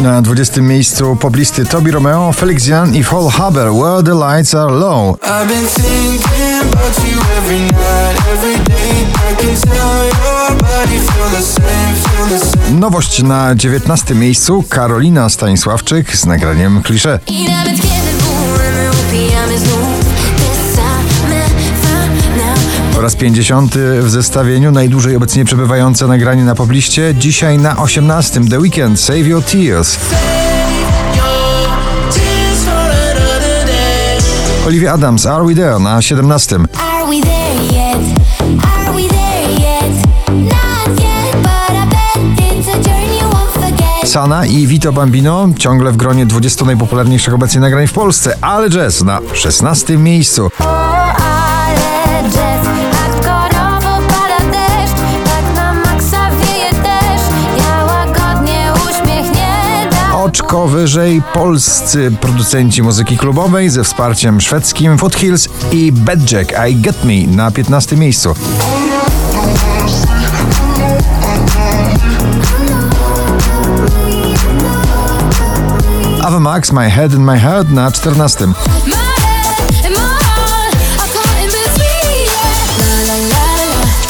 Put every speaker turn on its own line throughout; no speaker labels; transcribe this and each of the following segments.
Na 20 miejscu poblisty Tobi Romeo, Felix Jan i Paul Haber, Where the Lights Are Low. Nowość na 19 miejscu Karolina Stanisławczyk z nagraniem klisze.
I nawet kiedy
Po raz 50 w zestawieniu najdłużej obecnie przebywające nagranie na pobliście. Dzisiaj na 18 The Weekend Save Your Tears. Olivia Adams Are We There na 17.
Are we there yet? Are we there yet? Not yet, but I bet it's a journey you won't forget
Sana i Vito Bambino ciągle w gronie 20 najpopularniejszych obecnie nagrań w Polsce, ale jazz na 16 miejscu. Oczko wyżej polscy producenci muzyki klubowej ze wsparciem szwedzkim Foothills i Bad Jack I Get Me na 15 miejscu. Ava Max My Head and My Heart na 14.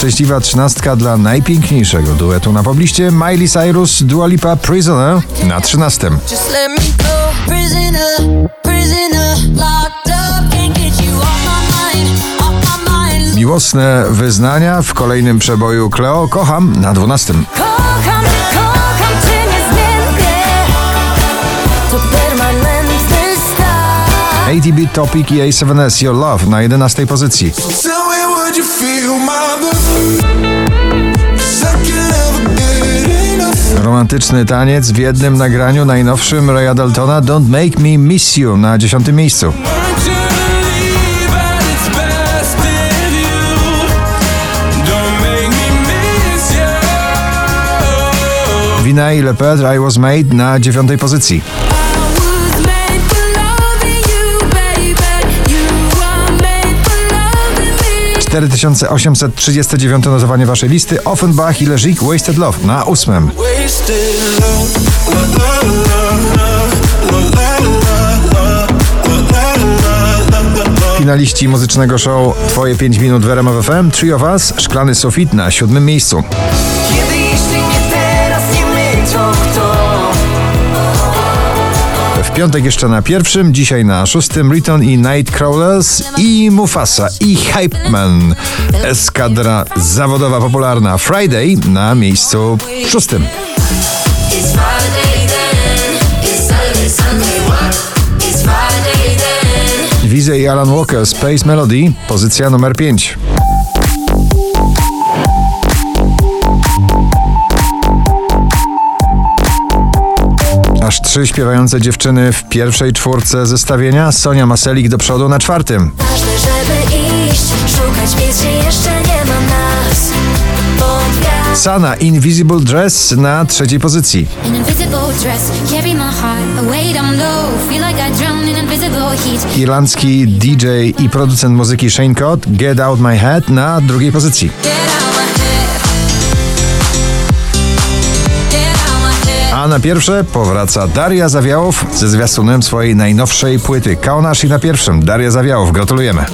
Szczęśliwa trzynastka dla najpiękniejszego duetu na pobliście Miley Cyrus Dua Lipa Prisoner na 13.
Just let me go, prisoner, prisoner, locked up, can't get you off my mind, off my mind.
Miłosne wyznania w kolejnym przeboju Cleo Kocham na 12.
Kocham, kocham cię niezmiennie To permanentny stan
ATB Topic i A7S Your Love na 11 pozycji. Romantyczny taniec w jednym nagraniu najnowszym Raya Daltona Don't Make Me Miss You na dziesiątym miejscu. Wina i Le Pedre I Was Made na dziewiątej pozycji. 4839 notowanie waszej listy. Offenbach i Leżik Wasted Love na
ósmym.
Finaliści muzycznego show Twoje 5 minut w RMF FM, Three of Us, Szklany Sufit na siódmym miejscu. Piątek jeszcze na pierwszym, dzisiaj na szóstym Riton i Nightcrawlers i Mufasa i Hypeman. Eskadra zawodowa popularna Friday na miejscu szóstym. Wizy i Alan Walker Space Melody, pozycja numer 5. trzy śpiewające dziewczyny w pierwszej czwórce zestawienia, Sonia Maselik do przodu na czwartym.
Ważne, żeby iść Szukać miejsc, gdzie jeszcze nie ma nas
Sana Invisible Dress na trzeciej pozycji. Irlandzki DJ i producent muzyki Shane Cott Get Out My Head na drugiej pozycji. A na pierwsze powraca Daria Zawiałow ze zwiastunem swojej najnowszej płyty. Kaunasz i na pierwszym Daria Zawiałow. Gratulujemy.